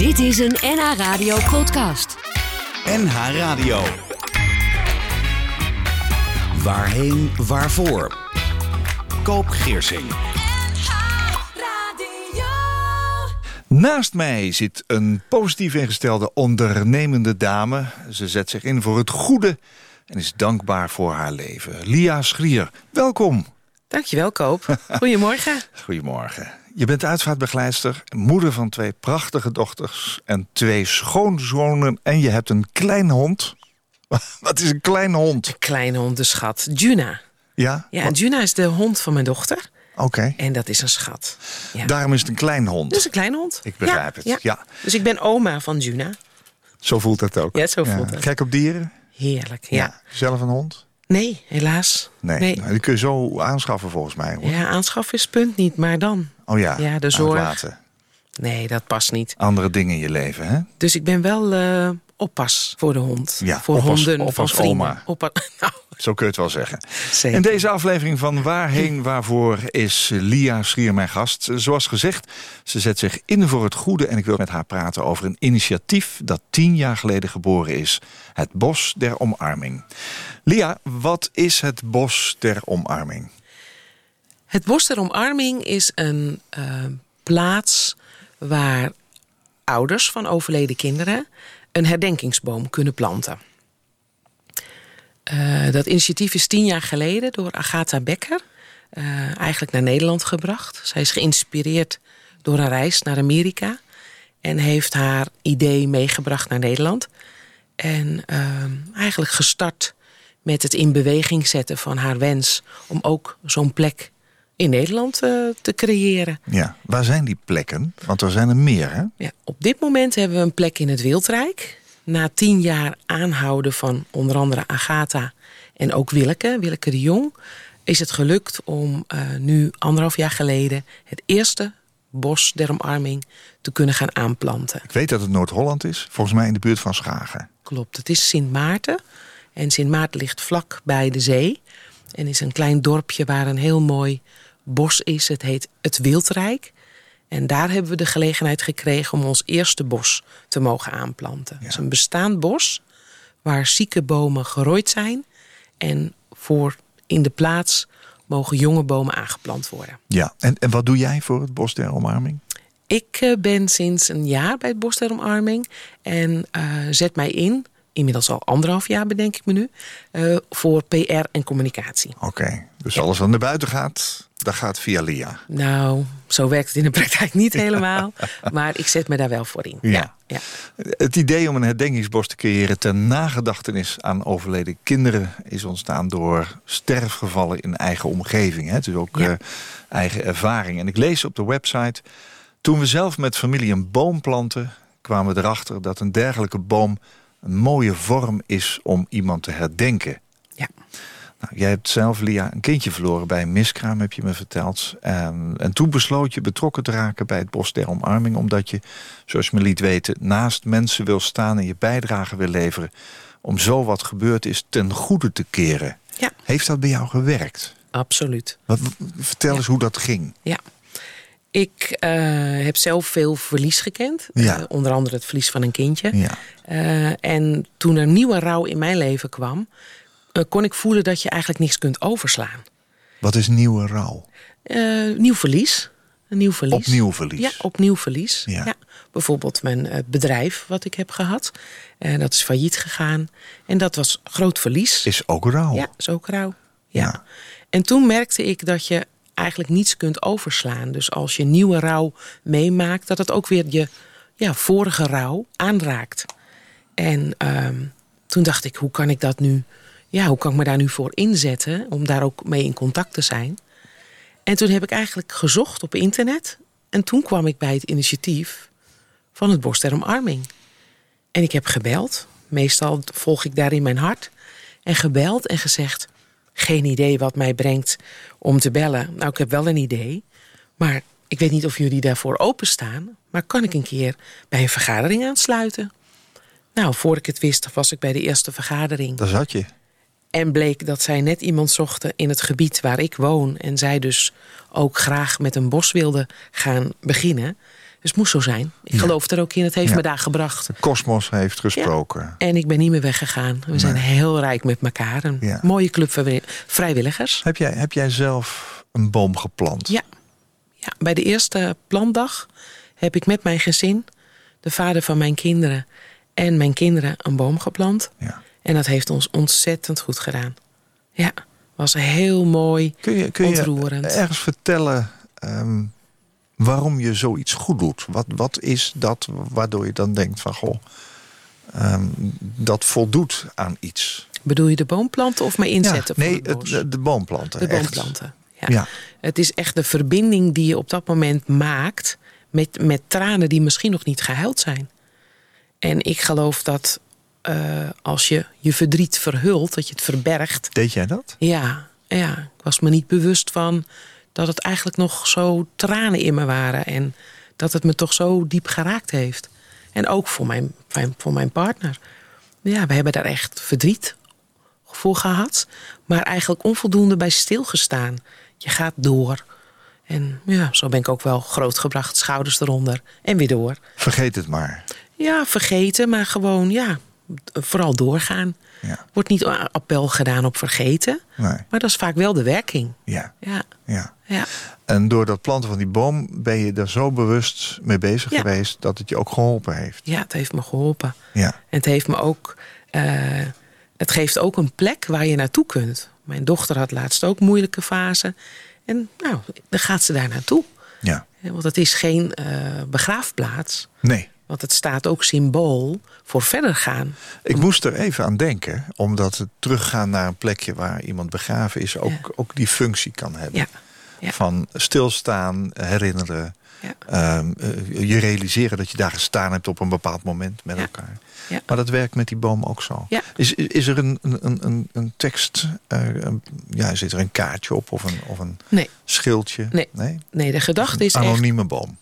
Dit is een NH Radio podcast. NH Radio. Waarheen, waarvoor? Koop Geersing. Naast mij zit een positief ingestelde ondernemende dame. Ze zet zich in voor het goede en is dankbaar voor haar leven. Lia Schrier, welkom. Dankjewel, Koop. Goedemorgen. Goedemorgen. Je bent uitvaartbegeleidster, moeder van twee prachtige dochters... en twee schoonzonen en je hebt een klein hond. Wat is een kleine hond? Een kleine hond, de schat. Juna. Ja? Ja, Juna is de hond van mijn dochter. Oké. En dat is een schat. Ja. Daarom is het een klein hond. Dat is een kleine hond. Ik begrijp het, ja. Dus ik ben oma van Juna. Zo voelt het ook. Ja, zo voelt het. Gek op dieren? Heerlijk, ja. Zelf een hond? Nee, helaas. Nee. Nou, die kun je zo aanschaffen volgens mij. Hoor. Ja, aanschaffen is punt niet, maar dan. Oh ja, Ja, de zorg. Nee, dat past niet. Andere dingen in je leven, hè? Dus ik ben wel eh, oppas voor de hond. Ja, voor oppas- honden, oppas voor vrienden. oma. Oppa nou, Zo kun je het wel zeggen. zeker. In deze aflevering van Waarheen Waarvoor is Lia Schier mijn gast. Zoals gezegd, ze zet zich in voor het goede... en ik wil met haar praten over een initiatief dat tien jaar geleden geboren is. Het Bos der Omarming. Lia, wat is het Bos der Omarming? Het Bos der Omarming is een eh, plaats waar ouders van overleden kinderen een herdenkingsboom kunnen planten. Eh, dat initiatief is tien jaar geleden door Agatha Becker eh, eigenlijk naar Nederland gebracht. Zij is geïnspireerd door een reis naar Amerika en heeft haar idee meegebracht naar Nederland. En eigenlijk gestart met het in beweging zetten van haar wens om ook zo'n plek in Nederland eh, te creëren. Ja, waar zijn die plekken? Want er zijn er meer, hè? Ja, op dit moment hebben we een plek in het Wildrijk. Na tien jaar aanhouden van onder andere Agatha en ook Willeke, Willeke de Jong... is het gelukt om eh, nu anderhalf jaar geleden... het eerste bos der omarming te kunnen gaan aanplanten. Ik weet dat het Noord-Holland is. Volgens mij in de buurt van Schagen. Klopt, het is Sint Maarten. En Sint Maarten ligt vlak bij de zee. En is een klein dorpje waar een heel mooi bos is. Het heet het Wildrijk. En daar hebben we de gelegenheid gekregen om ons eerste bos te mogen aanplanten. Het is een bestaand bos waar zieke bomen gerooid zijn. En voor in de plaats mogen jonge bomen aangeplant worden. Ja, en, en wat doe jij voor het Bos der Omarming? Ik eh, ben sinds een jaar bij het Bos der Omarming en eh, zet mij in, inmiddels al anderhalf jaar bedenk ik me nu, eh, voor PR en communicatie. Oké, dus alles wat naar buiten gaat, dat gaat via Lia. Nou, zo werkt het in de praktijk niet helemaal, maar ik zet me daar wel voor in. Ja. Ja, ja. Het idee om een herdenkingsbos te creëren ten nagedachtenis aan overleden kinderen is ontstaan door sterfgevallen in eigen omgeving. Hè? Is ook eh, eigen ervaring. En ik lees op de website, toen we zelf met familie een boom planten, kwamen we erachter dat een dergelijke boom een mooie vorm is om iemand te herdenken. ja. Nou, jij hebt zelf, Lia, een kindje verloren bij een miskraam, heb je me verteld. En, en toen besloot je betrokken te raken bij het Bos der Omarming... omdat je, zoals je me liet weten, naast mensen wil staan... en je bijdrage wil leveren om zo wat gebeurd is ten goede te keren. Ja. Heeft dat bij jou gewerkt? absoluut. Wat, vertel eens hoe dat ging. Ja. Ik eh, heb zelf veel verlies gekend, Ja. Eh, onder andere het verlies van een kindje. Ja. Eh, en toen er nieuwe rouw in mijn leven kwam, kon ik voelen dat je eigenlijk niks kunt overslaan. Wat is nieuwe rouw? Nieuw verlies. Een nieuw verlies. Opnieuw verlies. Ja, opnieuw verlies. Ja. Ja. Bijvoorbeeld mijn bedrijf wat ik heb gehad. Eh, dat is failliet gegaan. En dat was groot verlies. Is ook rouw. Ja, is ook rouw. Ja. Ja. En toen merkte ik dat je eigenlijk niets kunt overslaan. Dus als je nieuwe rouw meemaakt, dat het ook weer je ja, vorige rouw aanraakt. En ehm, toen dacht ik, hoe kan ik dat nu, ja, hoe kan ik me daar nu voor inzetten om daar ook mee in contact te zijn? En toen heb ik eigenlijk gezocht op internet. En toen kwam ik bij het initiatief van het Omarming. En ik heb gebeld. Meestal volg ik daarin mijn hart. En gebeld en gezegd: Geen idee wat mij brengt om te bellen. Nou, ik heb wel een idee. Maar ik weet niet of jullie daarvoor openstaan. Maar kan ik een keer bij een vergadering aansluiten? Nou, voor ik het wist, was ik bij de eerste vergadering. Daar zat je. En bleek dat zij net iemand zochten in het gebied waar ik woon. En zij dus ook graag met een bos wilden gaan beginnen. Dus het moest zo zijn. Ik Ja. geloof er ook in. Het heeft Ja. me daar gebracht. De kosmos heeft gesproken. En ik ben niet meer weggegaan. We zijn heel rijk met elkaar. Een mooie club vrijwi- vrijwilligers. Heb, jij, heb jij zelf een boom geplant? Ja. ja. Bij de eerste plantdag heb ik met mijn gezin, de vader van mijn kinderen en mijn kinderen een boom geplant. Ja. En dat heeft ons ontzettend goed gedaan. Ja, was heel mooi. Kun je, kun je Ontroerend. ergens vertellen ehm, waarom je zoiets goed doet? Wat, wat is dat waardoor je dan denkt van goh, ehm, dat voldoet aan iets? Bedoel je de boomplanten of mijn inzetten? ja, nee, het de, de boomplanten. De boomplanten. Ja. Ja. Het is echt de verbinding die je op dat moment maakt met, met tranen die misschien nog niet gehuild zijn. En ik geloof dat eh, als je je verdriet verhult, dat je het verbergt. Deed jij dat? Ja, ja, ik was me niet bewust van dat het eigenlijk nog zo tranen in me waren. En dat het me toch zo diep geraakt heeft. En ook voor mijn, voor mijn partner. Ja, we hebben daar echt verdriet voor gehad. Maar eigenlijk onvoldoende bij stilgestaan. Je gaat door. En ja, zo ben ik ook wel grootgebracht. Schouders eronder. En weer door. Vergeet het maar. Ja, vergeten, maar gewoon, ja, vooral doorgaan. Ja. Wordt niet appel gedaan op vergeten. Nee. Maar dat is vaak wel de werking. Ja. Ja, ja. ja. En door dat planten van die boom ben je er zo bewust mee bezig Ja. geweest dat het je ook geholpen heeft. ja het heeft me geholpen. Ja. En het heeft me ook. eh, het geeft ook een plek waar je naartoe kunt. Mijn dochter had laatst ook moeilijke fase. En nou, dan gaat ze daar naartoe. Ja. Eh, Want het is geen eh, begraafplaats. Nee. Want het staat ook symbool voor verder gaan. Ik moest er even aan denken, omdat het teruggaan naar een plekje waar iemand begraven is ook, Ja. ook die functie kan hebben. Ja, ja. Van stilstaan, herinneren, Ja. ehm, eh, je realiseren dat je daar gestaan hebt op een bepaald moment met elkaar. Ja. Maar dat werkt met die boom ook zo. Is, is er een, een, een, een tekst, een- ja, zit er een kaartje op of een, of een Nee, schildje? Nee. nee, de gedachte is echt Anonieme boom.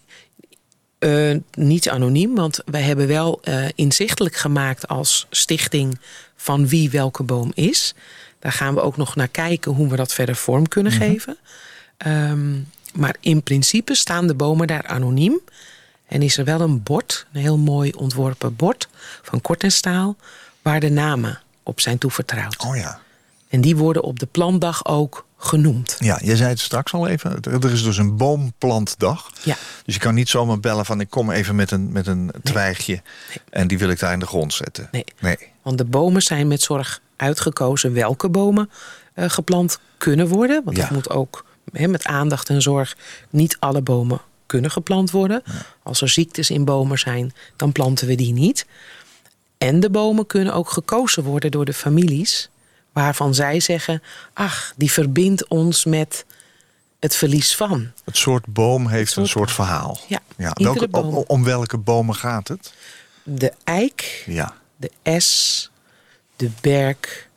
Eh, niet anoniem, want wij hebben wel eh, inzichtelijk gemaakt als stichting van wie welke boom is. Daar gaan we ook nog naar kijken hoe we dat verder vorm kunnen geven. Ehm, maar in principe staan de bomen daar anoniem. En is er wel een bord, een heel mooi ontworpen bord van kort en staal, waar de namen op zijn toevertrouwd. Oh ja. En die worden op de plantdag ook genoemd. Ja, je zei het straks al even. Er is dus een boomplantdag. Ja. Dus je kan niet zomaar bellen van ik kom even met een, met een twijgje en die wil ik daar in de grond zetten. Nee. nee. Want de bomen zijn met zorg uitgekozen welke bomen eh, geplant kunnen worden. Want Ja. dat moet ook met aandacht en zorg. Niet alle bomen kunnen geplant worden. Als er ziektes in bomen zijn, dan planten we die niet. En de bomen kunnen ook gekozen worden door de families. Waarvan zij zeggen, ach, die verbindt ons met het verlies van. Het soort boom heeft soort een soort verhaal. Ja, iedere welke, boom. om, om welke bomen gaat het? De eik, Ja, de es, de berk,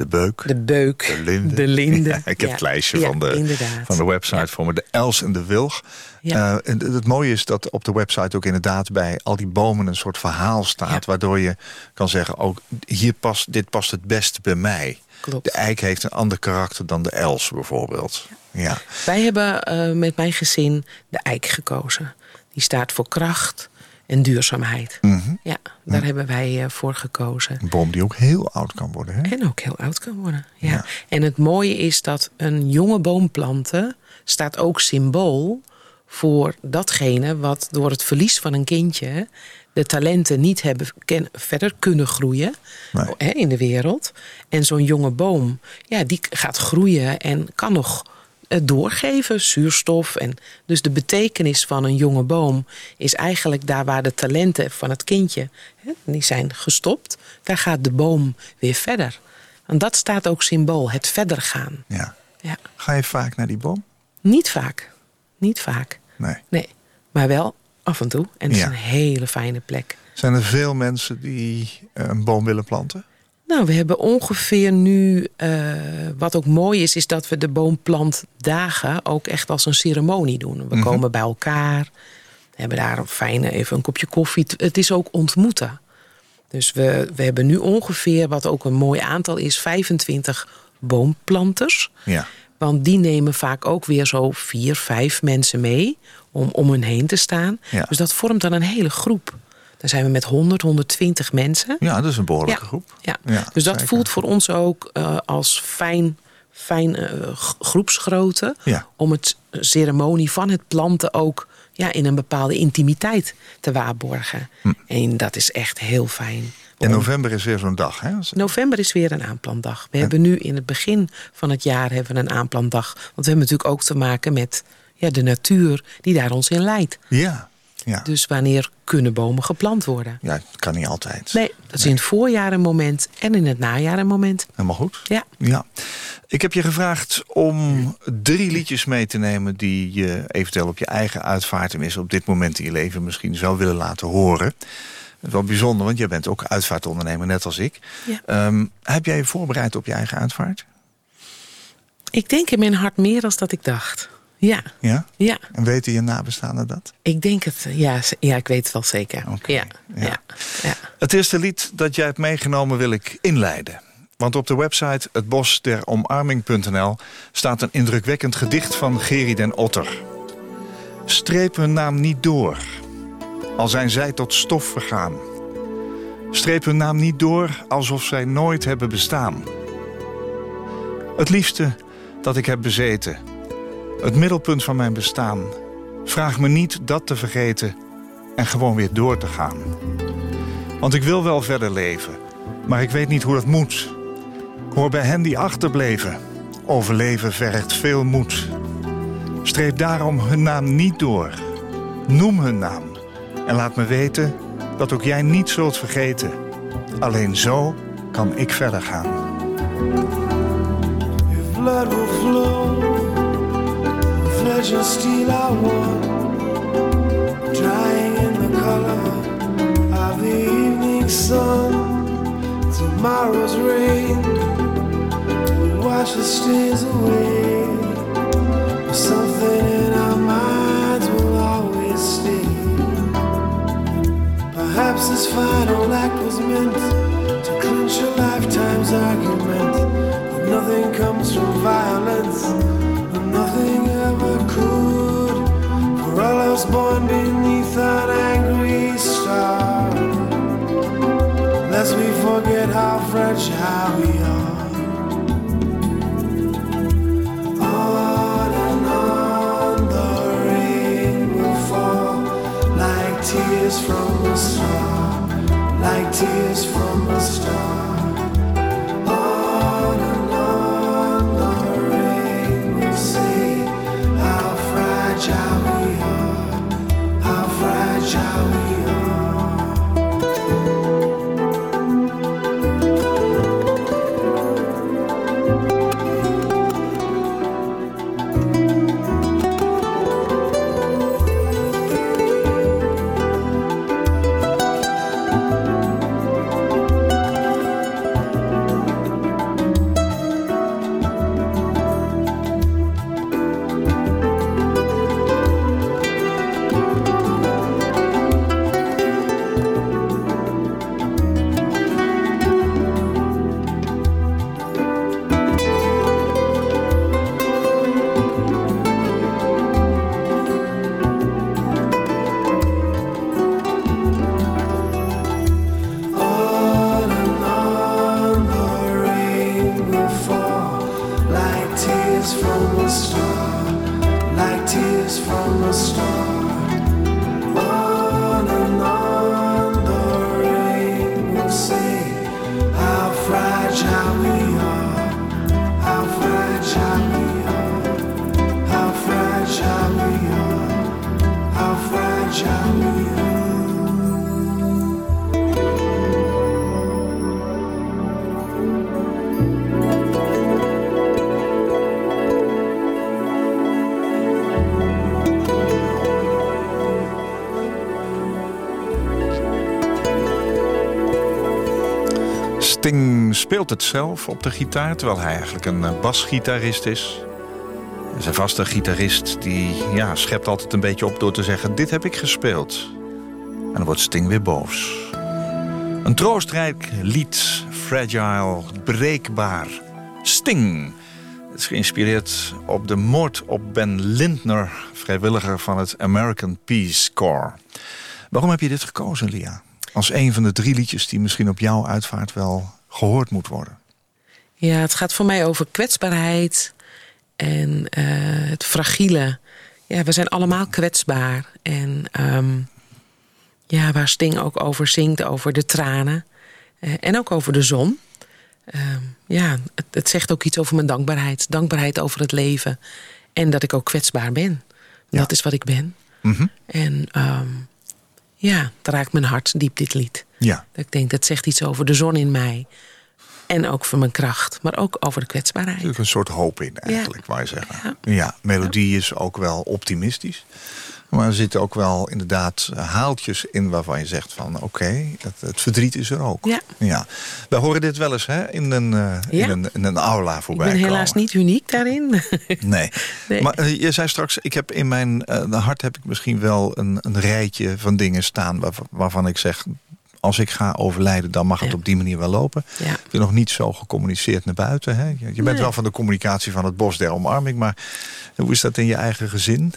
de beuk. de beuk, De linde. de linde. Ja, ik heb Ja, het lijstje ja, van, de, inderdaad. van de website voor me. De els en de wilg. Ja. Eh, en het mooie is dat op de website ook inderdaad bij al die bomen een soort verhaal staat. Waardoor je kan zeggen, ook hier past, dit past het beste bij mij. Klopt. De eik heeft een ander karakter dan de els bijvoorbeeld. Ja. Wij hebben eh, met mijn gezin de eik gekozen. Die staat voor kracht en duurzaamheid. Mhm. Ja, daar hebben wij eh, voor gekozen. Een boom die ook heel oud kan worden. Hè? En ook heel oud kan worden. Ja. Ja. En het mooie is dat een jonge boom planten staat ook symbool voor datgene wat door het verlies van een kindje de talenten niet hebben ken, verder kunnen groeien Nee. hè, in de wereld. En zo'n jonge boom, ja, die gaat groeien en kan nog doorgeven, zuurstof. En dus de betekenis van een jonge boom is eigenlijk daar waar de talenten van het kindje hè, die zijn gestopt, daar gaat de boom weer verder. En dat staat ook symbool, het verder gaan. Ja. Ja. Ga je vaak naar die boom? Niet vaak. Niet vaak. Nee. Nee. Maar wel af en toe. En het Ja. is een hele fijne plek. Zijn er veel mensen die eh, een boom willen planten? Nou, we hebben ongeveer nu. eh, wat ook mooi is, is dat we de boomplantdagen ook echt als een ceremonie doen. We Mhm. komen bij elkaar. Hebben daar een fijne, even een kopje koffie. Het is ook ontmoeten. Dus we, we hebben nu ongeveer, wat ook een mooi aantal is, 25 boomplanters. Ja. Want die nemen vaak ook weer zo vier, vijf mensen mee om om hun heen te staan. Ja. Dus dat vormt dan een hele groep. Dan zijn we met 100, 120 mensen. Ja, dat is een behoorlijke Ja. groep. Ja. Ja, dus dat zeker. voelt voor ons ook eh, als fijn, fijn eh, groepsgrootte. Ja. Om het ceremonie van het planten ook ja, in een bepaalde intimiteit te waarborgen. En dat is echt heel fijn. In november is weer zo'n dag. Hè? November is weer een aanplantdag. We hebben nu in het begin van het jaar hebben we een aanplantdag. Want we hebben natuurlijk ook te maken met ja, de natuur die daar ons in leidt. Ja. Ja. Dus wanneer kunnen bomen geplant worden? ja, dat kan niet altijd. Nee, dat is in het voorjaar een moment en in het najaar een moment. Helemaal goed. Ja. Ja. Ik heb je gevraagd om drie liedjes mee te nemen... die je eventueel op je eigen uitvaart... tenminste op dit moment in je leven misschien zou willen laten horen. Wel bijzonder, want jij bent ook uitvaartondernemer, net als ik. Ja. Ehm, heb jij je voorbereid op je eigen uitvaart? Ik denk in mijn hart meer dan dat ik dacht. Ja, Ja? ja. En weten je nabestaanden dat? Ik denk het. Ja, z- ja ik weet het wel zeker. Oké, Ja, ja. ja. Ja, Het eerste lied dat jij hebt meegenomen wil ik inleiden. Want op de website hetbosderomarming.nl staat een indrukwekkend gedicht van Geri den Otter. Streep hun naam niet door, al zijn zij tot stof vergaan. Streep hun naam niet door alsof zij nooit hebben bestaan. Het liefste dat ik heb bezeten, het middelpunt van mijn bestaan. Vraag me niet dat te vergeten en gewoon weer door te gaan. Want ik wil wel verder leven, maar ik weet niet hoe dat moet. Ik hoor bij hen die achterbleven. Overleven vergt veel moed. Streep daarom hun naam niet door. Noem hun naam en laat me weten dat ook jij niet zult vergeten. Alleen zo kan ik verder gaan. If blood will flow, and steel are one, drying in the color of the evening sun. Tomorrow's rain will wash the stains away, something in our minds will always stay. Perhaps this final act was meant to clinch a lifetime's argument. That nothing comes from violence, and nothing ever. Us born beneath an angry star. Lest we forget how fragile we are. On and on the rain will fall like tears from a star, like tears from a star. Speelt het zelf op de gitaar, terwijl hij eigenlijk een eh, basgitarist is. Een vaste gitarist die ja, schept altijd een beetje op door te zeggen: Dit heb ik gespeeld. En dan wordt Sting weer boos. Een troostrijk lied, fragile, breekbaar. Sting. is geïnspireerd op de moord op Ben Lindner, vrijwilliger van het American Peace Corps. Waarom heb je dit gekozen, Lia? Als een van de drie liedjes die misschien op jouw uitvaart wel gehoord moet worden. Ja, het gaat voor mij over kwetsbaarheid en eh, het fragiele. Ja, we zijn allemaal kwetsbaar. En ehm, ja, waar Sting ook over zingt, over de tranen. eh, en ook over de zon. Ehm, ja, het, het zegt ook iets over mijn dankbaarheid. Dankbaarheid over het leven. En dat ik ook kwetsbaar ben. Ja. Dat is wat ik ben. Mhm. En ehm, ja, het raakt mijn hart diep, dit lied. Ja, Dat ik denk, dat zegt iets over de zon in mij. En ook voor mijn kracht. Maar ook over de kwetsbaarheid. natuurlijk een soort hoop in eigenlijk, waar je zeggen. Ja. Ja. melodie is ook wel optimistisch. Maar er zitten ook wel inderdaad haaltjes in waarvan je zegt van... oké, het, het verdriet is er ook. Ja. ja. Wij horen dit wel eens hè, in, een, eh, Ja. in, een, in een aula Ik voorbij ben helaas niet uniek daarin. Nee. Nee. Maar eh, je zei straks, ik heb in mijn eh, hart heb ik misschien wel een, een rijtje van dingen staan... Waar, waarvan ik zeg, als ik ga overlijden, dan mag het Ja. op die manier wel lopen. Ja. Nog niet zo gecommuniceerd naar buiten. Hè? Je bent Nee. wel van de communicatie van het bos der omarming... maar hoe is dat in je eigen gezin?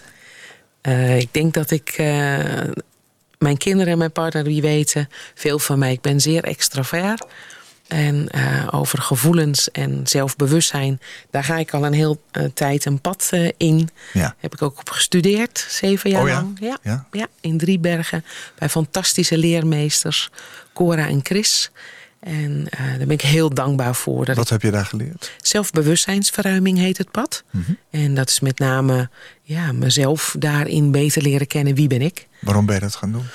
Eh, ik denk dat ik... eh, mijn kinderen en mijn partner, die weten veel van mij. Ik ben zeer extravert. En eh, over gevoelens en zelfbewustzijn... daar ga ik al een heel eh, tijd een pad eh, in. Ja. Heb ik ook op gestudeerd, zeven jaar Oh ja? lang. Ja, Ja? ja, in Driebergen. Bij fantastische leermeesters, Cora en Chris. En daar ben ik heel dankbaar voor. Dat Wat ik heb je daar geleerd? Zelfbewustzijnsverruiming heet het pad. Mhm. En dat is met name ja, mezelf daarin beter leren kennen. Wie ben ik? Waarom ben je dat gaan doen?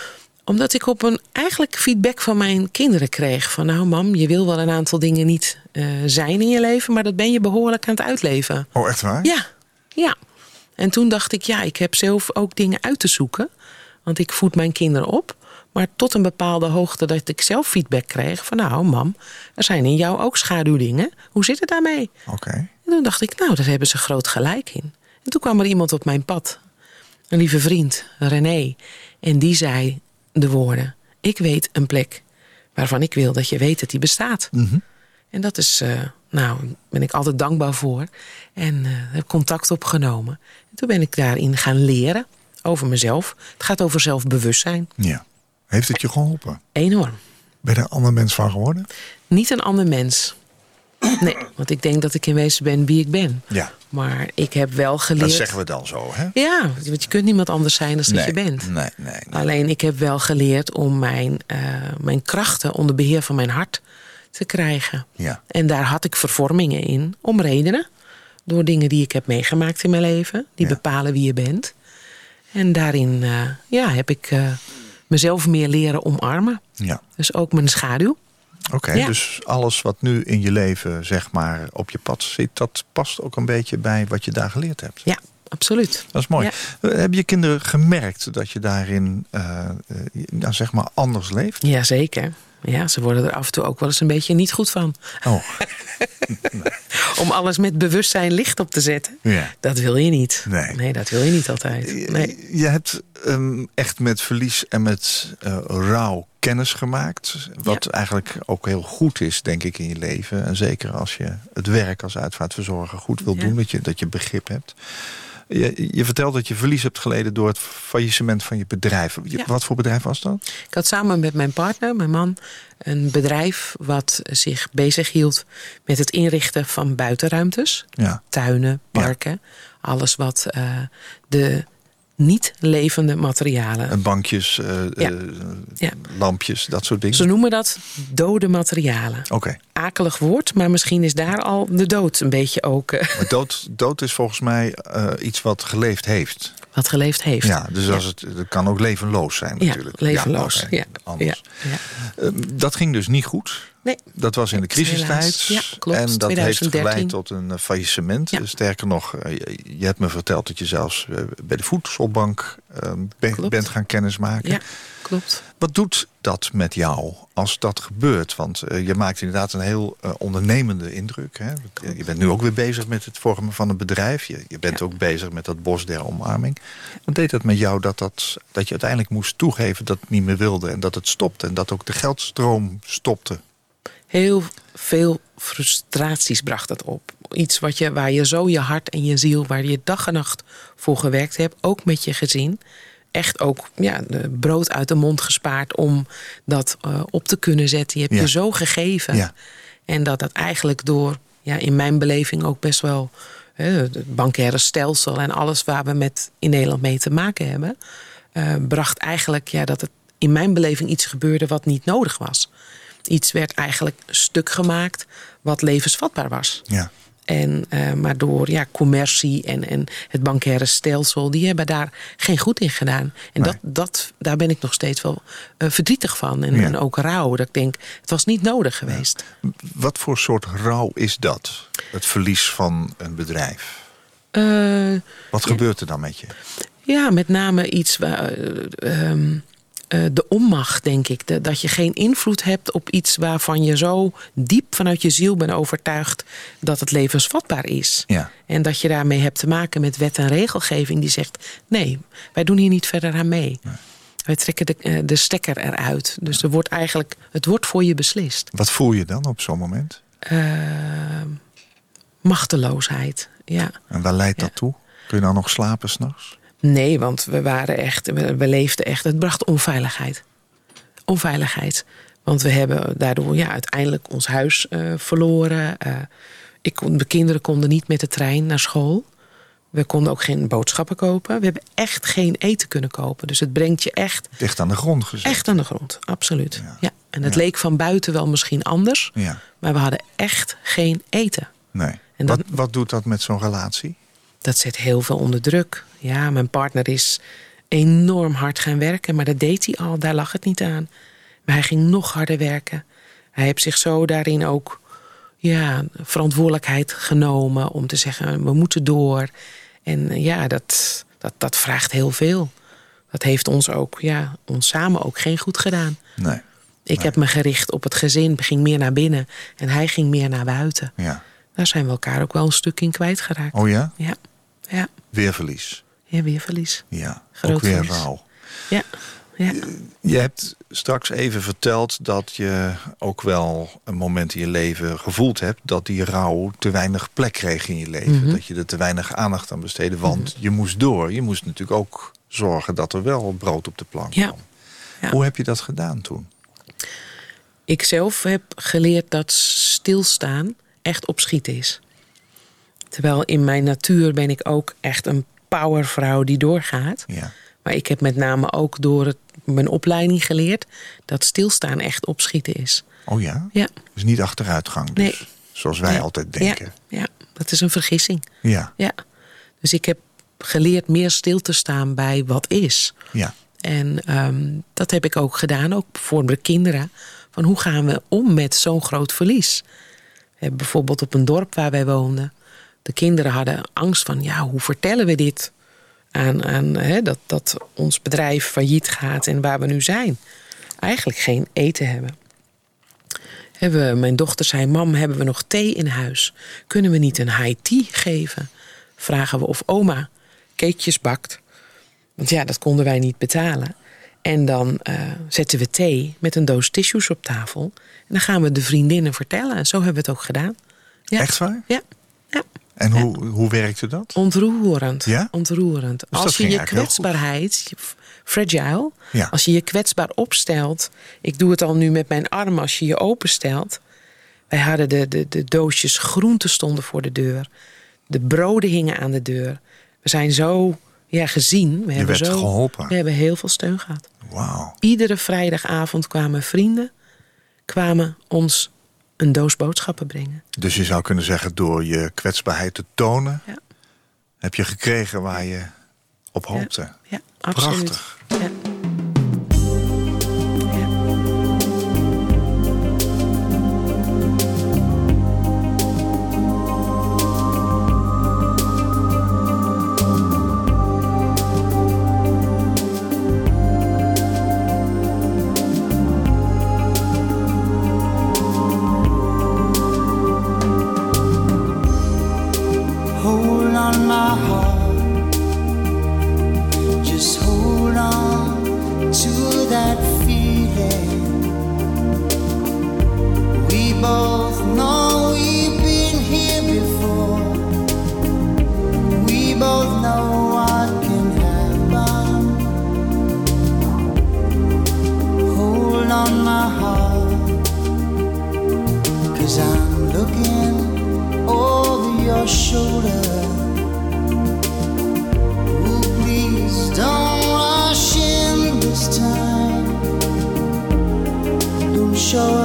Omdat ik op een eigenlijk feedback van mijn kinderen kreeg. Van nou mam, je wil wel een aantal dingen niet eh, zijn in je leven. Maar dat ben je behoorlijk aan het uitleven. Oh, echt waar? Ja, ja. En toen dacht ik, ja, ik heb zelf ook dingen uit te zoeken. Want ik voed mijn kinderen op. Maar tot een bepaalde hoogte dat ik zelf feedback kreeg. Van nou mam, er zijn in jou ook schaduwdingen. Hoe zit het daarmee? Oké. En toen dacht ik, nou, daar hebben ze groot gelijk in. En toen kwam er iemand op mijn pad. Een lieve vriend, René. En die zei de woorden... Ik weet een plek waarvan ik wil dat je weet dat die bestaat. Mhm. En dat is, eh, nou, ben ik altijd dankbaar voor. En eh, heb contact opgenomen. En toen ben ik daarin gaan leren over mezelf. Het gaat over zelfbewustzijn. Ja. Heeft het je geholpen? Enorm. Ben je er een ander mens van geworden? Niet een ander mens. Nee, want ik denk dat ik in wezen ben wie ik ben. Ja. Maar ik heb wel geleerd... Dat zeggen we dan zo, hè? Ja, want je kunt niemand anders zijn dan dat je bent. Nee, nee, nee. Alleen ik heb wel geleerd om mijn, eh, mijn krachten onder beheer van mijn hart te krijgen. Ja. En daar had ik vervormingen in, om redenen. Door dingen die ik heb meegemaakt in mijn leven. Die Ja. bepalen wie je bent. En daarin eh, ja, heb ik eh, mezelf meer leren omarmen. Ja. Dus ook mijn schaduw. Oké, Ja. dus alles wat nu in je leven zeg maar op je pad zit, dat past ook een beetje bij wat je daar geleerd hebt. Ja, absoluut. Dat is mooi. Ja. Hebben je kinderen gemerkt dat je daarin eh, eh, nou, zeg maar anders leeft? Jazeker. Ja, ze worden er af en toe ook wel eens een beetje niet goed van. Oh, Om alles met bewustzijn licht op te zetten. ja. Dat wil je niet. Nee. dat wil je niet altijd. Nee. Je hebt ehm, echt met verlies en met eh, rouw kennis gemaakt. Wat Ja. eigenlijk ook heel goed is, denk ik, in je leven. En zeker als je het werk als uitvaartverzorger goed wil Ja. doen. Dat je, dat je begrip hebt. Je, je vertelt dat je verlies hebt geleden door het faillissement van je bedrijf. Je- Ja. Wat voor bedrijf was dat? Ik had samen met mijn partner, mijn man, een bedrijf wat zich bezighield met het inrichten van buitenruimtes. Ja. Tuinen, Ja. parken. Alles wat eh, de niet levende materialen. En bankjes, eh, Ja. eh, Ja. lampjes, dat soort dingen. Ze noemen dat dode materialen. Oké. Akelig woord, maar misschien is daar al de dood een beetje ook eh, Maar dood, dood is volgens mij iets wat geleefd heeft. wat geleefd heeft. Ja, dus als het, het kan ook levenloos zijn natuurlijk. levenloos. Ja, anders. ja, ja. Ehm, dat ging dus niet goed. Nee, Dat was in de crisistijd. Helaas. Ja, klopt. En dat 2013. heeft geleid tot een eh, faillissement. Ja. Sterker nog, eh, je, hebt me verteld dat je zelfs eh, bij de voedselbank eh, Klopt. bent gaan kennismaken. ja, klopt. Wat doet dat met jou als dat gebeurt? Want je maakt inderdaad een heel ondernemende indruk. Hè? Je bent nu ook weer bezig met het vormen van een bedrijf. Je, je bent Ja. ook bezig met dat bos der omarming. Wat deed dat met jou dat, dat, dat je uiteindelijk moest toegeven dat het niet meer wilde... en dat het stopte en dat ook de geldstroom stopte? Heel veel frustraties bracht dat op. iets wat je, waar je zo je hart en je ziel, waar je dag en nacht voor gewerkt hebt, ook met je gezin. Echt ook ja, de brood uit de mond gespaard om dat eh, op te kunnen zetten. Je hebt Ja. je zo gegeven. Ja. En dat dat eigenlijk door, ja, in mijn beleving ook best wel hè, het bankaire stelsel en alles waar we met in Nederland mee te maken hebben, eh, bracht eigenlijk ja, dat het in mijn beleving iets gebeurde wat niet nodig was. Iets werd eigenlijk stuk gemaakt wat levensvatbaar was. Ja. En, eh, maar door ja, commercie en, en het bankaire stelsel, die hebben daar geen goed in gedaan. En Nee. dat, dat, daar ben ik nog steeds wel eh, verdrietig van. En, Ja. en ook rauw. Dat ik denk, het was niet nodig geweest. Wat voor soort rouw is dat? Het verlies van een bedrijf. Eh, Wat gebeurt er dan met je? Ja, met name iets waar. eh, eh, de onmacht, denk ik. De- dat je geen invloed hebt op iets waarvan je zo diep vanuit je ziel bent overtuigd dat het levensvatbaar is. Ja. En dat je daarmee hebt te maken met wet en regelgeving die zegt: nee, wij doen hier niet verder aan mee. Wij trekken de, eh, de stekker eruit. Dus er wordt eigenlijk, het wordt voor je beslist. Wat voel je dan op zo'n moment? Ehm, machteloosheid, ja. En waar leidt dat toe? Kun je dan nog slapen s'nachts? Nee, want we waren echt, we, leefden echt. Het bracht onveiligheid. Onveiligheid. Want we hebben daardoor ja, uiteindelijk ons huis eh, verloren. Eh, ik kon, de kinderen konden niet met de trein naar school. We konden ook geen boodschappen kopen. We hebben echt geen eten kunnen kopen. Dus het brengt je echt, Dicht aan de grond gezet. echt aan de grond. Absoluut. Ja. Ja. En het Ja. leek van buiten wel misschien anders. Ja. Maar we hadden echt geen eten. Nee. En dat- wat, wat doet dat met zo'n relatie? Dat zet heel veel onder druk. Ja, mijn partner is enorm hard gaan werken, maar dat deed hij al, daar lag het niet aan. Maar hij ging nog harder werken. Hij heeft zich zo daarin ook ja, verantwoordelijkheid genomen om te zeggen: we moeten door. En eh, ja, dat, dat, dat vraagt heel veel. Dat heeft ons ook, ja, ons samen ook geen goed gedaan. Nee. Ik heb me gericht op het gezin, ging meer naar binnen en hij ging meer naar buiten. Ja. Daar zijn we elkaar ook wel een stuk in kwijtgeraakt. Oh ja? Ja, ja. Weer verlies. Ja, weer verlies. Ja. Groot ook weer verlies. rouw. Ja, ja. Je hebt straks even verteld dat je ook wel een moment in je leven gevoeld hebt dat die rouw te weinig plek kreeg in je leven. Mhm. Dat je er te weinig aandacht aan besteedde, want je moest door. Je moest natuurlijk ook zorgen dat er wel brood op de plank Ja. kwam. Ja. Hoe heb je dat gedaan toen? Ik zelf heb geleerd dat stilstaan echt opschieten is. Terwijl in mijn natuur ben ik ook echt een powervrouw die doorgaat. Ja. Maar ik heb met name ook door het, mijn opleiding geleerd dat stilstaan echt opschieten is. Oh ja? Ja, Dus niet achteruitgang dus. Nee. Zoals wij Nee. altijd denken. Ja, ja, dat is een vergissing. Ja. Ja. Dus ik heb geleerd meer stil te staan bij wat is. Ja. En ehm, dat heb ik ook gedaan, ook voor de kinderen. Van hoe gaan we om met zo'n groot verlies? Bijvoorbeeld op een dorp waar wij woonden. De kinderen hadden angst van, ja, hoe vertellen we dit? Aan, aan hè, dat, dat ons bedrijf failliet gaat en waar we nu zijn. Eigenlijk geen eten hebben. Hebben mijn dochter zei, mam, hebben we nog thee in huis? Kunnen we niet een high tea geven? Vragen we of oma cakejes bakt. Want ja, dat konden wij niet betalen. En dan eh, zetten we thee met een doos tissues op tafel. En dan gaan we de vriendinnen vertellen. En zo hebben we het ook gedaan. Ja. Echt waar? Ja. ja. En hoe, hoe werkte dat? Ontroerend. Ja? Ontroerend. dat als je je kwetsbaarheid, fragile, Ja. als je je kwetsbaar opstelt. Ik doe het al nu met mijn arm als je je openstelt. Wij hadden de, de, de doosjes groenten stonden voor de deur. De broden hingen aan de deur. We zijn zo ja, gezien. We hebben zo, geholpen. We hebben heel veel steun gehad. Wauw. Iedere vrijdagavond kwamen vrienden, kwamen ons een doos boodschappen brengen. Dus je zou kunnen zeggen, door je kwetsbaarheid te tonen... Ja. heb je gekregen waar je op hoopte. Ja, absoluut. Prachtig. Ja.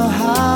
heart.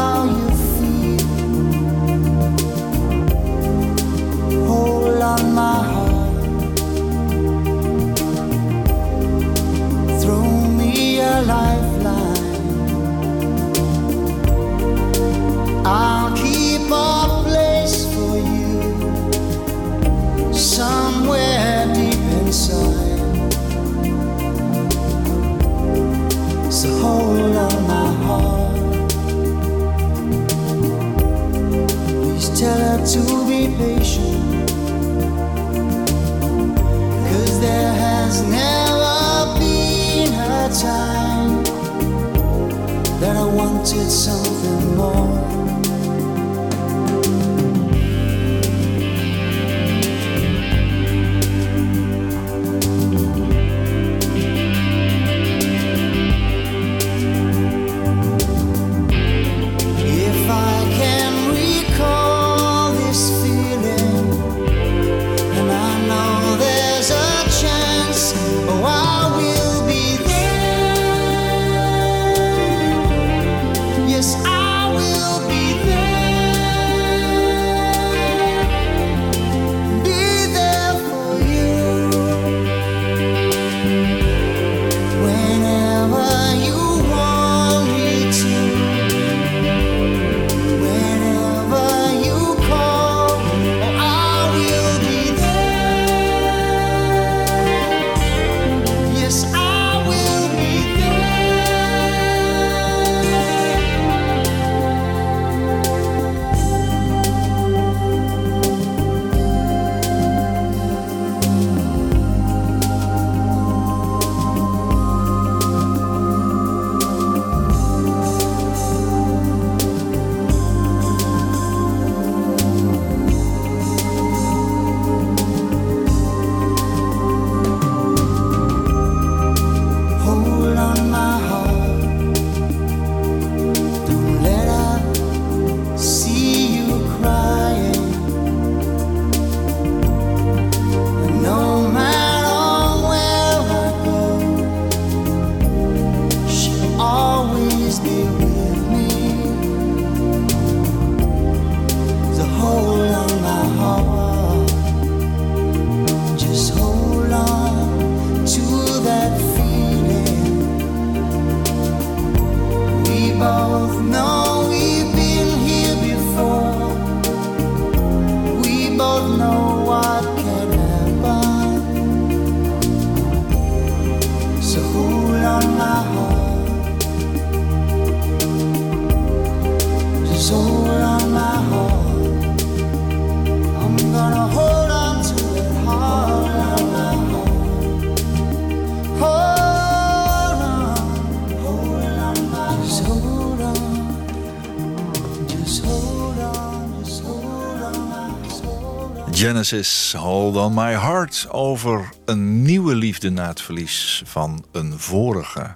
Genesis, Hold on My Heart. Over een nieuwe liefde na het verlies van een vorige.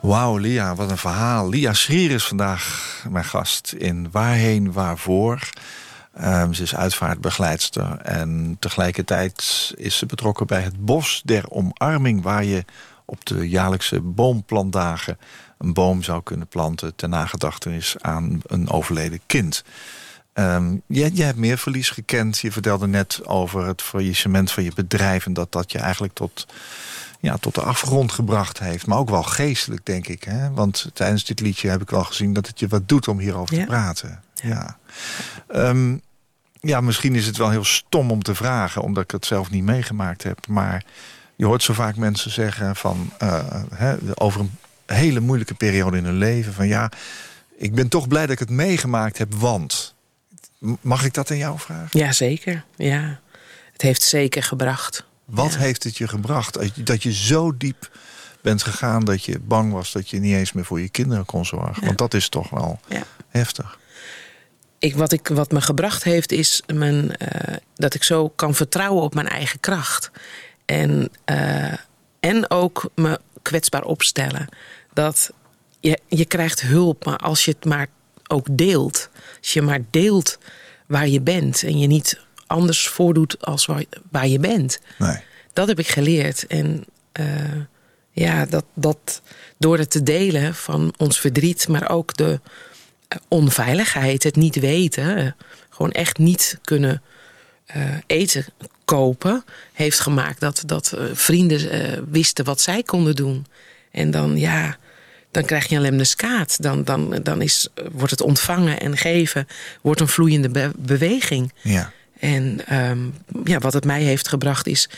Wauw, Lia, wat een verhaal. Lia Schrier is vandaag mijn gast in Waarheen, Waarvoor. Ehm, ze is uitvaartbegeleidster en tegelijkertijd is ze betrokken bij het Bos der Omarming... waar je op de jaarlijkse boomplantdagen een boom zou kunnen planten... ter nagedachtenis aan een overleden kind. Ehm, jij, jij hebt meer verlies gekend. Je vertelde net over het faillissement van je bedrijf... en dat dat je eigenlijk tot, ja, tot de afgrond gebracht heeft. Maar ook wel geestelijk, denk ik. Hè? Want tijdens dit liedje heb ik wel gezien dat het je wat doet om hierover Ja. te praten. Ja. Ehm, ja, misschien is het wel heel stom om te vragen... omdat ik het zelf niet meegemaakt heb. Maar je hoort zo vaak mensen zeggen van... eh, hè, over een hele moeilijke periode in hun leven... van ja, ik ben toch blij dat ik het meegemaakt heb, want... Mag ik dat aan jou vragen? Ja, zeker. Ja. Het heeft zeker gebracht. Wat Ja. heeft het je gebracht? Dat je- zo diep bent gegaan dat je bang was... dat je niet eens meer voor je kinderen kon zorgen. Ja. Want dat is toch wel Ja. heftig. Ik, wat, ik, wat me gebracht heeft, is mijn, eh, dat ik zo kan vertrouwen op mijn eigen kracht. En, eh, en ook me kwetsbaar opstellen. Dat je, je krijgt hulp, maar als je het maar ook deelt. Als je maar deelt waar je bent en je niet anders voordoet als waar, waar je bent. Nee. Dat heb ik geleerd. En eh, ja, dat, dat door het te delen van ons verdriet, maar ook de eh, onveiligheid, het niet weten, gewoon echt niet kunnen eh, eten kopen, heeft gemaakt dat, dat vrienden wisten wat zij konden doen. En dan, ja, dan krijg je een lemneskaat. Dan, dan, dan is, wordt het ontvangen en geven, wordt een vloeiende be- beweging. Ja. En ehm, ja, wat het mij heeft gebracht is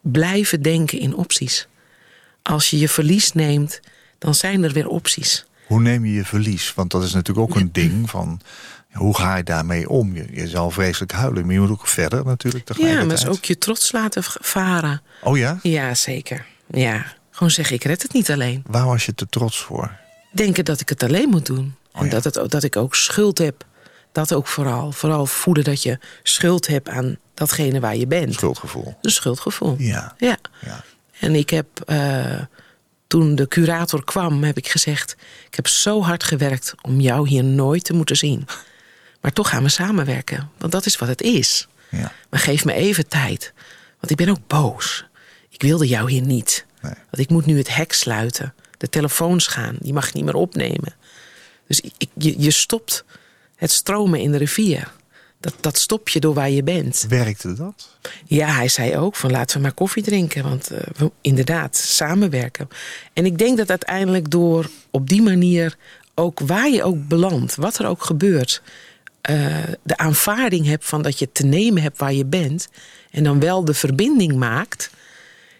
blijven denken in opties. Als je je verlies neemt, dan zijn er weer opties. Hoe neem je je verlies? Want dat is natuurlijk ook een ding van... Hoe ga je daarmee om? Je, je zal vreselijk huilen, maar je moet ook verder natuurlijk Ja, maar is ook je trots laten varen. Oh ja? Ja, zeker. Ja, gewoon zeggen, ik red het niet alleen. Waar was je te trots voor? Denken dat ik het alleen moet doen. Oh en ja. dat, het, dat ik ook schuld heb. Dat ook vooral. Vooral voelen dat je schuld hebt aan datgene waar je bent. Schuldgevoel. Een schuldgevoel. Ja. Ja. ja. En ik heb, eh, toen de curator kwam, heb ik gezegd... ik heb zo hard gewerkt om jou hier nooit te moeten zien. Maar toch gaan we samenwerken, want dat is wat het is. ja. Maar geef me even tijd, want ik ben ook boos. Ik wilde jou hier niet. Nee. Want ik moet nu het hek sluiten. De telefoons gaan, die mag ik niet meer opnemen. Dus ik, je, je stopt het stromen in de rivier. Dat, dat stop je door waar je bent. Werkte dat? Ja, hij zei ook van laten we maar koffie drinken. Want eh, we inderdaad, samenwerken. En ik denk dat uiteindelijk door op die manier... ook waar je ook belandt, wat er ook gebeurt... eh, de aanvaarding hebt van dat je te nemen hebt waar je bent... en dan wel de verbinding maakt...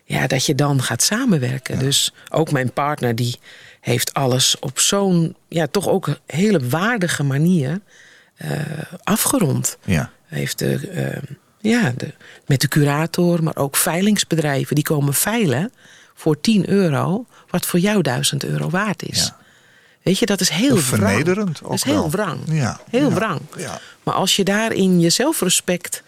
ja, dat je dan gaat samenwerken. Dus ook mijn partner die heeft alles op zo'n... ja, toch ook hele waardige manier eh, afgerond. Ja. Heeft de, eh, ja, de, met de curator, maar ook veilingsbedrijven... die komen veilen voor 10 euro... wat voor jou 1000 euro waard is. Ja. Weet je, dat is heel wrang. Vernederend ook Dat is heel wel. wrang. Ja. Heel Ja. wrang. Ja. Maar als je daarin je zelfrespect...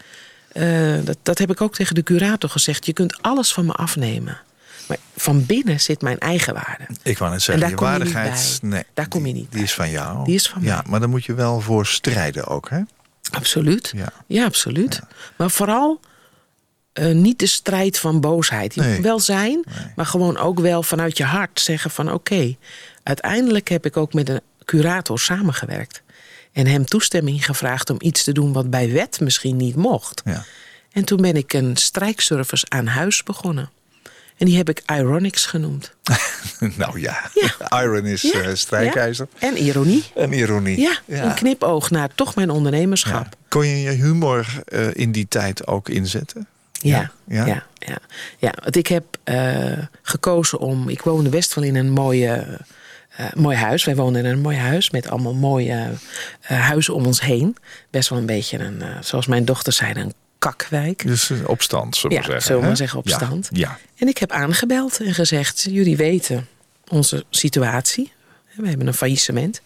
eh, dat, dat heb ik ook tegen de curator gezegd... je kunt alles van me afnemen. Maar van binnen zit mijn eigen waarde. Ik wou net En zeggen, je je waardigheid... Nee, Daar kom je niet Die bij. is van jou. Die is van Ja, mij. maar daar moet je wel voor strijden ook, hè? Absoluut. Ja. Ja, absoluut. Maar vooral eh, niet de strijd van boosheid. Nee. moet wel zijn, maar gewoon ook wel vanuit je hart zeggen van oké, uiteindelijk heb ik ook met een curator samengewerkt. En hem toestemming gevraagd om iets te doen wat bij wet misschien niet mocht. Ja. En toen ben ik een strijkservice aan huis begonnen. En die heb ik Ironics genoemd. nou ja, Ja. Iron is Ja, eh, strijkijzer. ja. En ironie. En ironie. Ja, een knipoog naar toch mijn ondernemerschap. Kon je je humor eh, in die tijd ook inzetten? Ja, Ja? ja, ja. ja, Want ik heb eh, gekozen om. Ik woonde best wel in een mooie, eh, mooi huis. Wij woonden in een mooi huis met allemaal mooie eh, huizen om ons heen. Best wel een beetje een, eh, zoals mijn dochter zei, een kakwijk. Dus eh, opstand, zullen we Ja, zeggen. zullen we zeggen, op Ja, stand. Ja. En ik heb aangebeld en gezegd: Jullie weten onze situatie. We hebben een faillissement.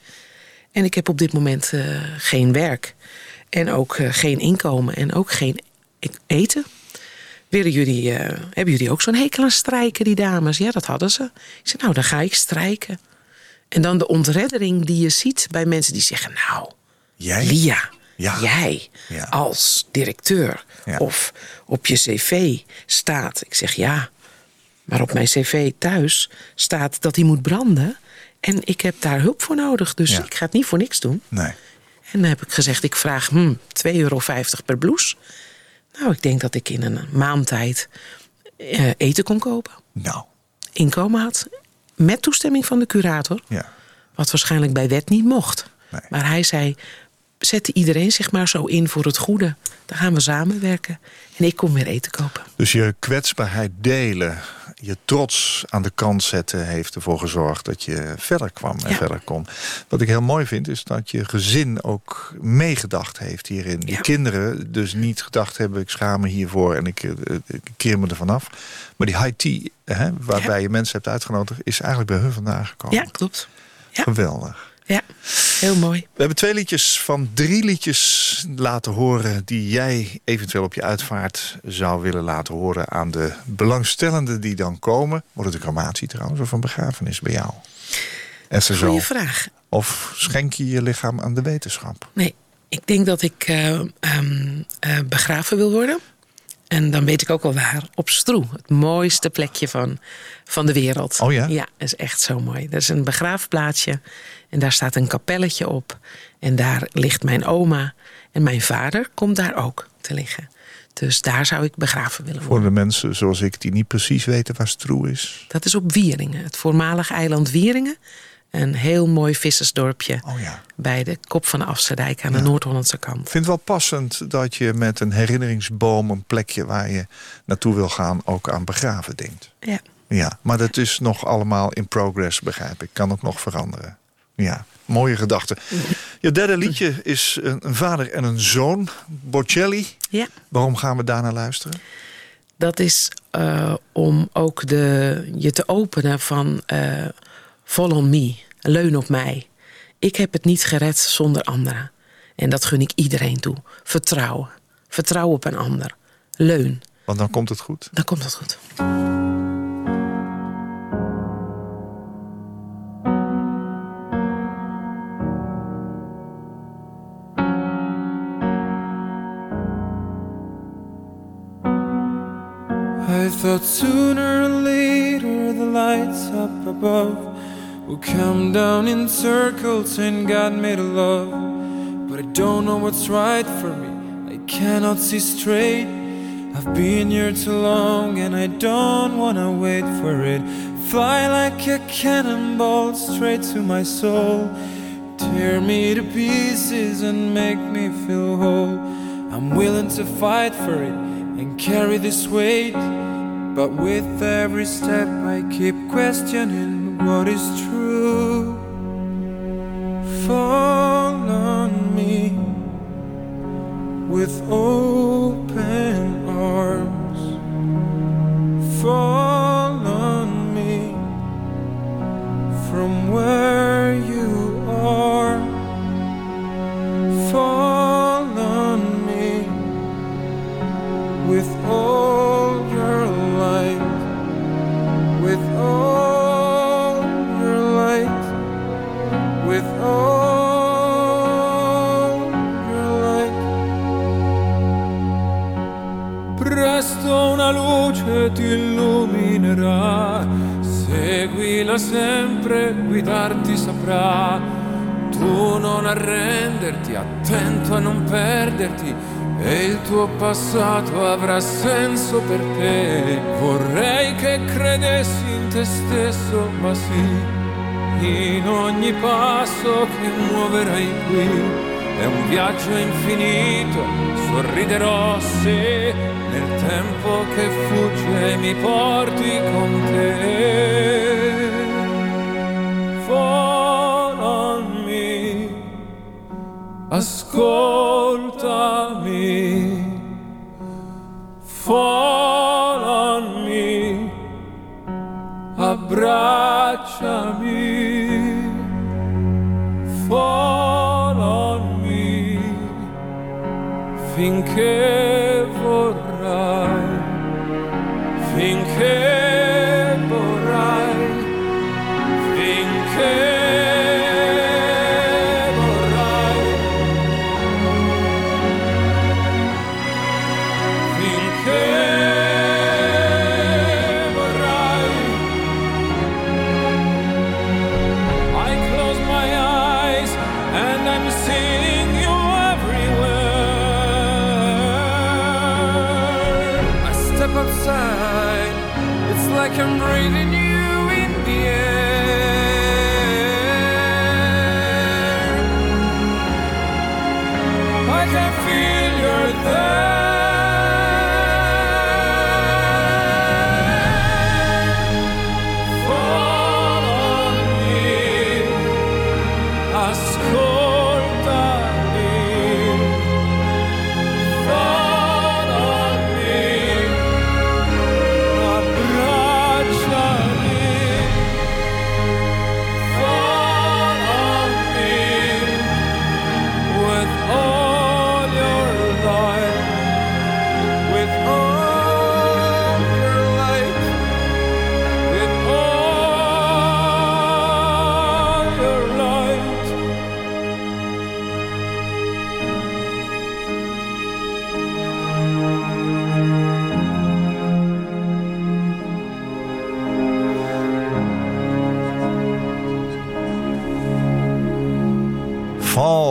En ik heb op dit moment geen werk. En ook geen inkomen. En ook geen e- eten. Willen jullie, hebben jullie ook zo'n hekel aan strijken, die dames? Ja, dat hadden ze. Ik zei: Nou, dan ga ik strijken. En dan de ontreddering die je ziet bij mensen die zeggen: Nou, Jij? Lia, Ja. jij Ja. als directeur Ja. of op je cv staat. Ik zeg ja, maar op mijn cv thuis staat dat hij moet branden. En ik heb daar hulp voor nodig, dus ik ga het niet voor niks doen. Nee. En dan heb ik gezegd, ik vraag hm, 2,50 euro per blouse. Nou, ik denk dat ik in een maand tijd eh, eten kon kopen. Nou, Inkomen had, met toestemming van de curator. ja. Wat waarschijnlijk bij wet niet mocht. Nee. Maar hij zei: zette iedereen zich maar zo in voor het goede. Dan gaan we samenwerken. En ik kom weer eten kopen. Dus je kwetsbaarheid delen, je trots aan de kant zetten... heeft ervoor gezorgd dat je verder kwam en Ja. verder kon. Wat ik heel mooi vind, is dat je gezin ook meegedacht heeft hierin. Je Ja. kinderen dus niet gedacht hebben... ik schaam me hiervoor en ik, eh, ik keer me ervan af. Maar die high tea, hè, waarbij Ja. je mensen hebt uitgenodigd... is eigenlijk bij hun vandaan gekomen. Ja, klopt. Geweldig. Ja. heel mooi. We hebben twee liedjes van drie liedjes laten horen... die jij eventueel op je uitvaart zou willen laten horen... aan de belangstellenden die dan komen. Wordt het een crematie trouwens of een begrafenis bij jou? Goeie vraag. Of schenk je je lichaam aan de wetenschap? Nee, ik denk dat ik eh, ehm, eh, begraven wil worden. En dan weet ik ook al waar. Op Stroe, het mooiste plekje van, van de wereld. Oh ja? Ja, dat is echt zo mooi. Dat is een begraafplaatsje. En daar staat een kapelletje op. En daar ligt mijn oma. En mijn vader komt daar ook te liggen. Dus daar zou ik begraven willen Voor worden. de mensen zoals ik die niet precies weten waar Stroe is. Dat is op Wieringen, het voormalig eiland Wieringen. Een heel mooi vissersdorpje Oh ja. bij de kop van de Afsterdijk aan de Noord-Hollandse kant. Ik vind het wel passend dat je met een herinneringsboom... een plekje waar je naartoe wil gaan ook aan begraven denkt. Ja. Ja, maar dat is nog allemaal in progress, begrijp ik. Kan ook nog veranderen. Ja, mooie gedachte. Je derde liedje is een een vader en een zoon, Bocelli. ja. Waarom gaan we daarnaar luisteren? Dat is eh, om ook de, je te openen van eh follow me, leun op mij. Ik heb het niet gered zonder anderen. En dat gun ik iedereen toe. Vertrouwen. Vertrouw op een ander. Leun. Want dan komt het goed. Dan komt het goed. Thought sooner or later the lights up above will come down in circles and God made a love. But I don't know what's right for me. I cannot see straight. I've been here too long and I don't wanna wait for it. Fly like a cannonball straight to my soul. Tear me to pieces and make me feel whole. I'm willing to fight for it and carry this weight. But with every step, I keep questioning what is true. Fall on me with open arms. Fall ti illuminerà, seguila sempre, guidarti saprà. Tu non arrenderti, attento a non perderti, e il tuo passato avrà senso per te. Vorrei che credessi in te stesso, ma sì, in ogni passo che muoverai qui. È un viaggio infinito, sorriderò se nel tempo che fugge mi porti con te. Folami, ascoltami, folami, abbracciami, folami, finché finché vorrai, finché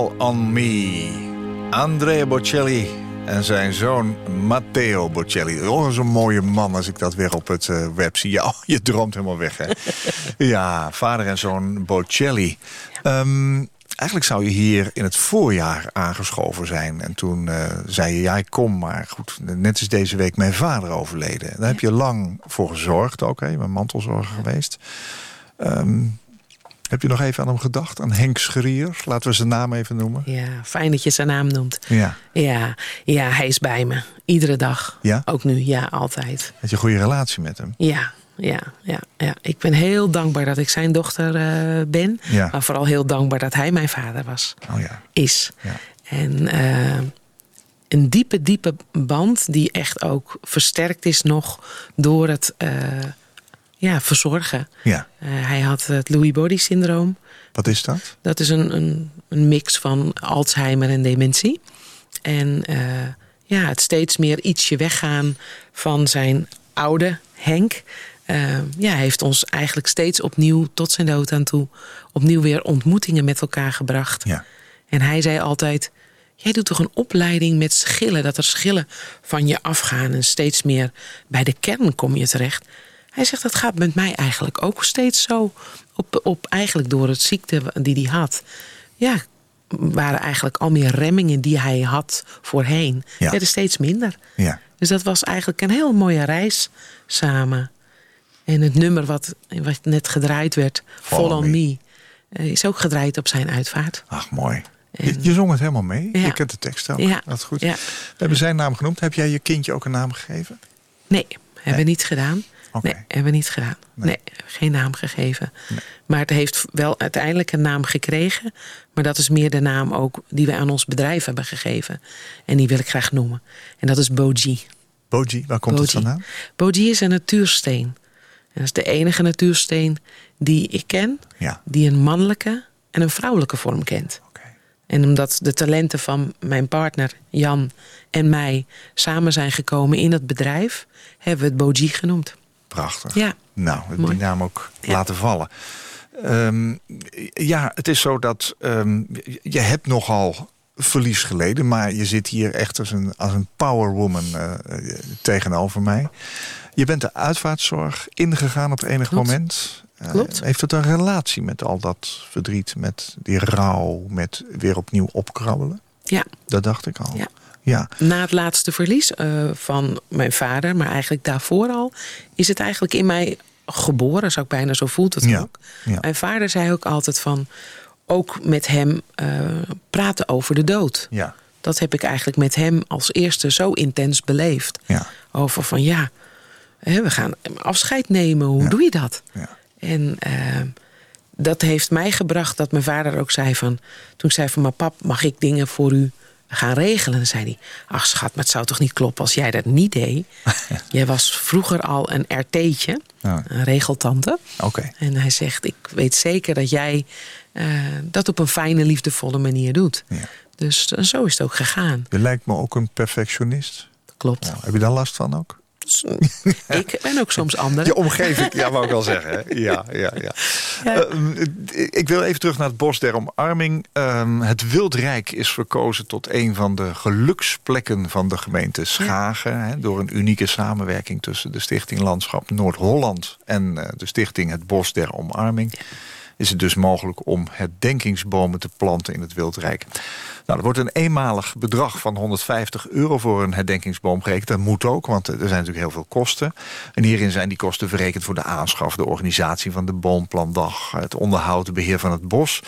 Fall on Me. Andrea Bocelli en zijn zoon Matteo Bocelli. Oh, zo'n mooie man als ik dat weer op het eh, web zie. Ja, oh, je droomt helemaal weg, hè? ja, vader en zoon Bocelli. Ehm, eigenlijk zou je hier in het voorjaar aangeschoven zijn. En toen eh, zei je, ja, ik kom. Maar goed, net is deze week mijn vader overleden. Daar heb je lang voor gezorgd ook. Hè? Je bent mantelzorger geweest. Ehm, heb je nog even aan hem gedacht? Aan Henk Schrier? Laten we zijn naam even noemen. Ja, fijn dat je zijn naam noemt. Ja. Ja, ja hij is bij me. Iedere dag. Ja? Ook nu, ja, altijd. Had je een goede relatie met hem? Ja, ja, ja, ja. Ik ben heel dankbaar dat ik zijn dochter eh, ben. Ja. Maar vooral heel dankbaar dat hij mijn vader was. Oh ja. Is. Ja. En eh, een diepe, diepe band die echt ook versterkt is nog door het eh, ja, verzorgen. Ja. Eh, hij had het Lewy body syndroom. Wat is dat? Dat is een, een, een mix van Alzheimer en dementie. En eh, ja, het steeds meer ietsje weggaan van zijn oude Henk. Eh, ja, hij heeft ons eigenlijk steeds opnieuw, tot zijn dood aan toe, opnieuw weer ontmoetingen met elkaar gebracht. Ja. En hij zei altijd: Jij doet toch een opleiding met schillen, dat er schillen van je afgaan en steeds meer bij de kern kom je terecht. Hij zegt dat gaat met mij eigenlijk ook steeds zo. Op, op eigenlijk door het ziekte die hij had. Ja, waren eigenlijk al meer remmingen die hij had voorheen. Ja. werden steeds minder. Ja. Dus dat was eigenlijk een heel mooie reis samen. En het nummer wat, wat net gedraaid werd, Follow Follow, Me. Me, eh, is ook gedraaid op zijn uitvaart. Ach, mooi. Je, En- je zong het helemaal mee. Ja. Je kent de tekst ook. Ja. Dat is goed. Ja. We hebben zijn naam genoemd. Heb jij je kindje ook een naam gegeven? Nee, hebben we niet gedaan. Nee, hebben we niet gedaan. Nee. Nee, geen naam gegeven. Maar het heeft wel uiteindelijk een naam gekregen. Maar dat is meer de naam ook die we aan ons bedrijf hebben gegeven. En die wil ik graag noemen. En dat is Boji. Boji, waar komt het Boji. vandaan? Boji is een natuursteen. En dat is de enige natuursteen die ik ken... Ja. die een mannelijke en een vrouwelijke vorm kent. En omdat de talenten van mijn partner Jan en mij samen zijn gekomen in het bedrijf, hebben we het Boji genoemd. Prachtig. Ja. Nou, die naam ook Ja. laten vallen. Ehm, ja, het is zo dat ehm, je- hebt nogal verlies geleden... maar je zit hier echt als een, als een powerwoman eh, tegenover mij. Je bent de uitvaartzorg ingegaan op enig Klopt. moment. Eh, Klopt. heeft het een relatie met al dat verdriet, met die rouw... met weer opnieuw opkrabbelen? Ja, Dat dacht ik al. Ja. Ja. na het laatste verlies eh, van mijn vader, maar eigenlijk daarvoor al, is het eigenlijk in mij geboren, zou ik bijna zo voelt het Ja, ook. ja. Mijn vader zei ook altijd van, ook met hem eh, praten over de dood. Ja. Dat heb ik eigenlijk met hem als eerste zo intens beleefd. Ja. Over van ja, we gaan afscheid nemen, hoe Ja. doe je dat? Ja. En eh, dat heeft mij gebracht dat mijn vader ook zei van... toen ik zei van, maar pap, mag ik dingen voor u gaan regelen? Dan zei hij, ach schat, maar het zou toch niet kloppen als jij dat niet deed? jij was vroeger al een RT'tje, Ja. een regeltante. Oké. En hij zegt, ik weet zeker dat jij eh, dat op een fijne, liefdevolle manier doet. Ja. Dus eh, zo is het ook gegaan. Je lijkt me ook een perfectionist. Klopt. Nou, heb je daar last van ook? Ik ben ook soms anders. Je omgeving, ja, wou ik al zeggen. Hè? Ja, ja, ja. Ehm, ik wil even terug naar het Bos der Omarming. Ehm, het Wildrijk is verkozen tot een van de geluksplekken van de gemeente Schagen. Hè, door een unieke samenwerking tussen de Stichting Landschap Noord-Holland en eh, de Stichting Het Bos der Omarming. Is het dus mogelijk om herdenkingsbomen te planten in het Wildrijk. Nou, er wordt een eenmalig bedrag van 150 euro voor een herdenkingsboom gerekend. Dat moet ook, want er zijn natuurlijk heel veel kosten. En hierin zijn die kosten verrekend voor de aanschaf, de organisatie van de boomplandag, het onderhoud, het beheer van het bos.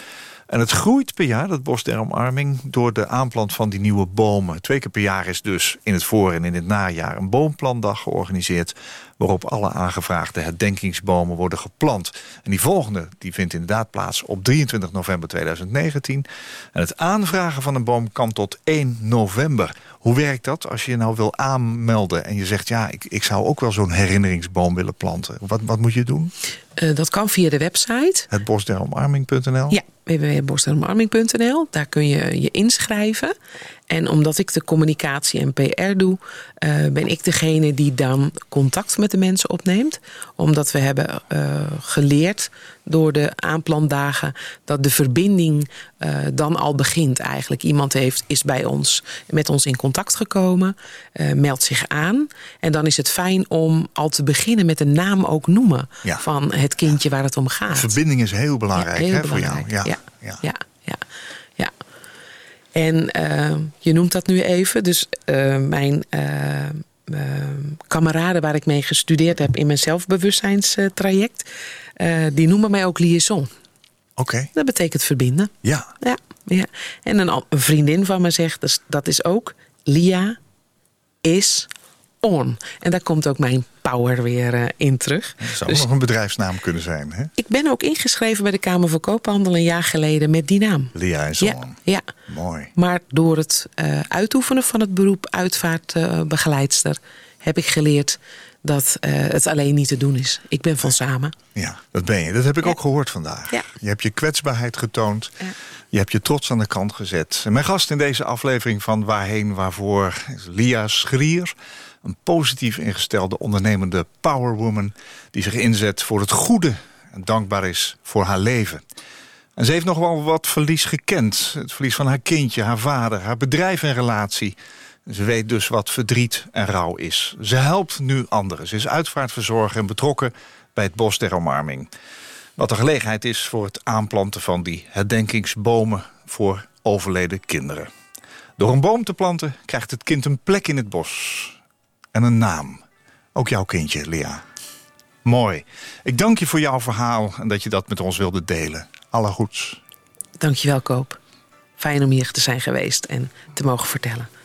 En het groeit per jaar, dat bos der omarming, door de aanplant van die nieuwe bomen. Twee keer per jaar is dus in het voor- en in het najaar een boomplandag georganiseerd... waarop alle aangevraagde herdenkingsbomen worden geplant. En die volgende die vindt inderdaad plaats op 23 november 2019. En het aanvragen van een boom kan tot 1 november. Hoe werkt dat als je je nou wil aanmelden en je zegt... ja, ik, ik zou ook wel zo'n herinneringsboom willen planten. Wat, wat moet je doen? Eh, dat kan via de website. Het bosderomarming.nl? Ja, www.borstelomarming.nl. Daar kun je je inschrijven. En omdat ik de communicatie en PR doe, eh, ben ik degene die dan contact met de mensen opneemt. Omdat we hebben eh, geleerd door de aanplandagen dat de verbinding eh, dan al begint eigenlijk. Iemand heeft, is bij ons, met ons in contact gekomen, eh, meldt zich aan. En dan is het fijn om al te beginnen met de naam ook noemen Ja. van het kindje waar het om gaat. Verbinding is heel belangrijk Ja, heel hè, belangrijk. voor jou. Ja, ja. ja, ja, ja. En eh, je noemt dat nu even. Dus mijn kameraden waar ik mee gestudeerd heb in mijn zelfbewustzijnstraject, eh, die noemen mij ook liaison. Oké, Dat betekent verbinden. ja. Ja, ja. En een, vriendin van me zegt, dus dat is ook Lia is on. En daar komt ook mijn power weer eh, in terug. Dat zou Dus nog een bedrijfsnaam kunnen zijn. Hè? ik ben ook ingeschreven bij de Kamer van Koophandel een jaar geleden met die naam. Lia is Ja, on. ja. Mooi. Maar door het eh, uitoefenen van het beroep uitvaartbegeleidster heb ik geleerd dat eh, het alleen niet te doen is. Ik ben van samen. Ja, dat ben je. Dat heb ik Ja. ook gehoord vandaag. Ja. Je hebt je kwetsbaarheid getoond. Ja. Je hebt je trots aan de kant gezet. En mijn gast in deze aflevering van Waarheen Waarvoor is Lia Schrier. Een positief ingestelde ondernemende powerwoman... die zich inzet voor het goede en dankbaar is voor haar leven. En ze heeft nog wel wat verlies gekend. Het verlies van haar kindje, haar vader, haar bedrijf en relatie. Ze weet dus wat verdriet en rouw is. Ze helpt nu anderen. Ze is uitvaartverzorger en betrokken bij het Bos der Omarming. Wat een gelegenheid is voor het aanplanten van die herdenkingsbomen voor overleden kinderen. Door een boom te planten krijgt het kind een plek in het bos. En een naam. Ook jouw kindje, Lea. Mooi. Ik dank je voor jouw verhaal en dat je dat met ons wilde delen. Alle goeds. Dankjewel, Koop. Fijn om hier te zijn geweest en te mogen vertellen.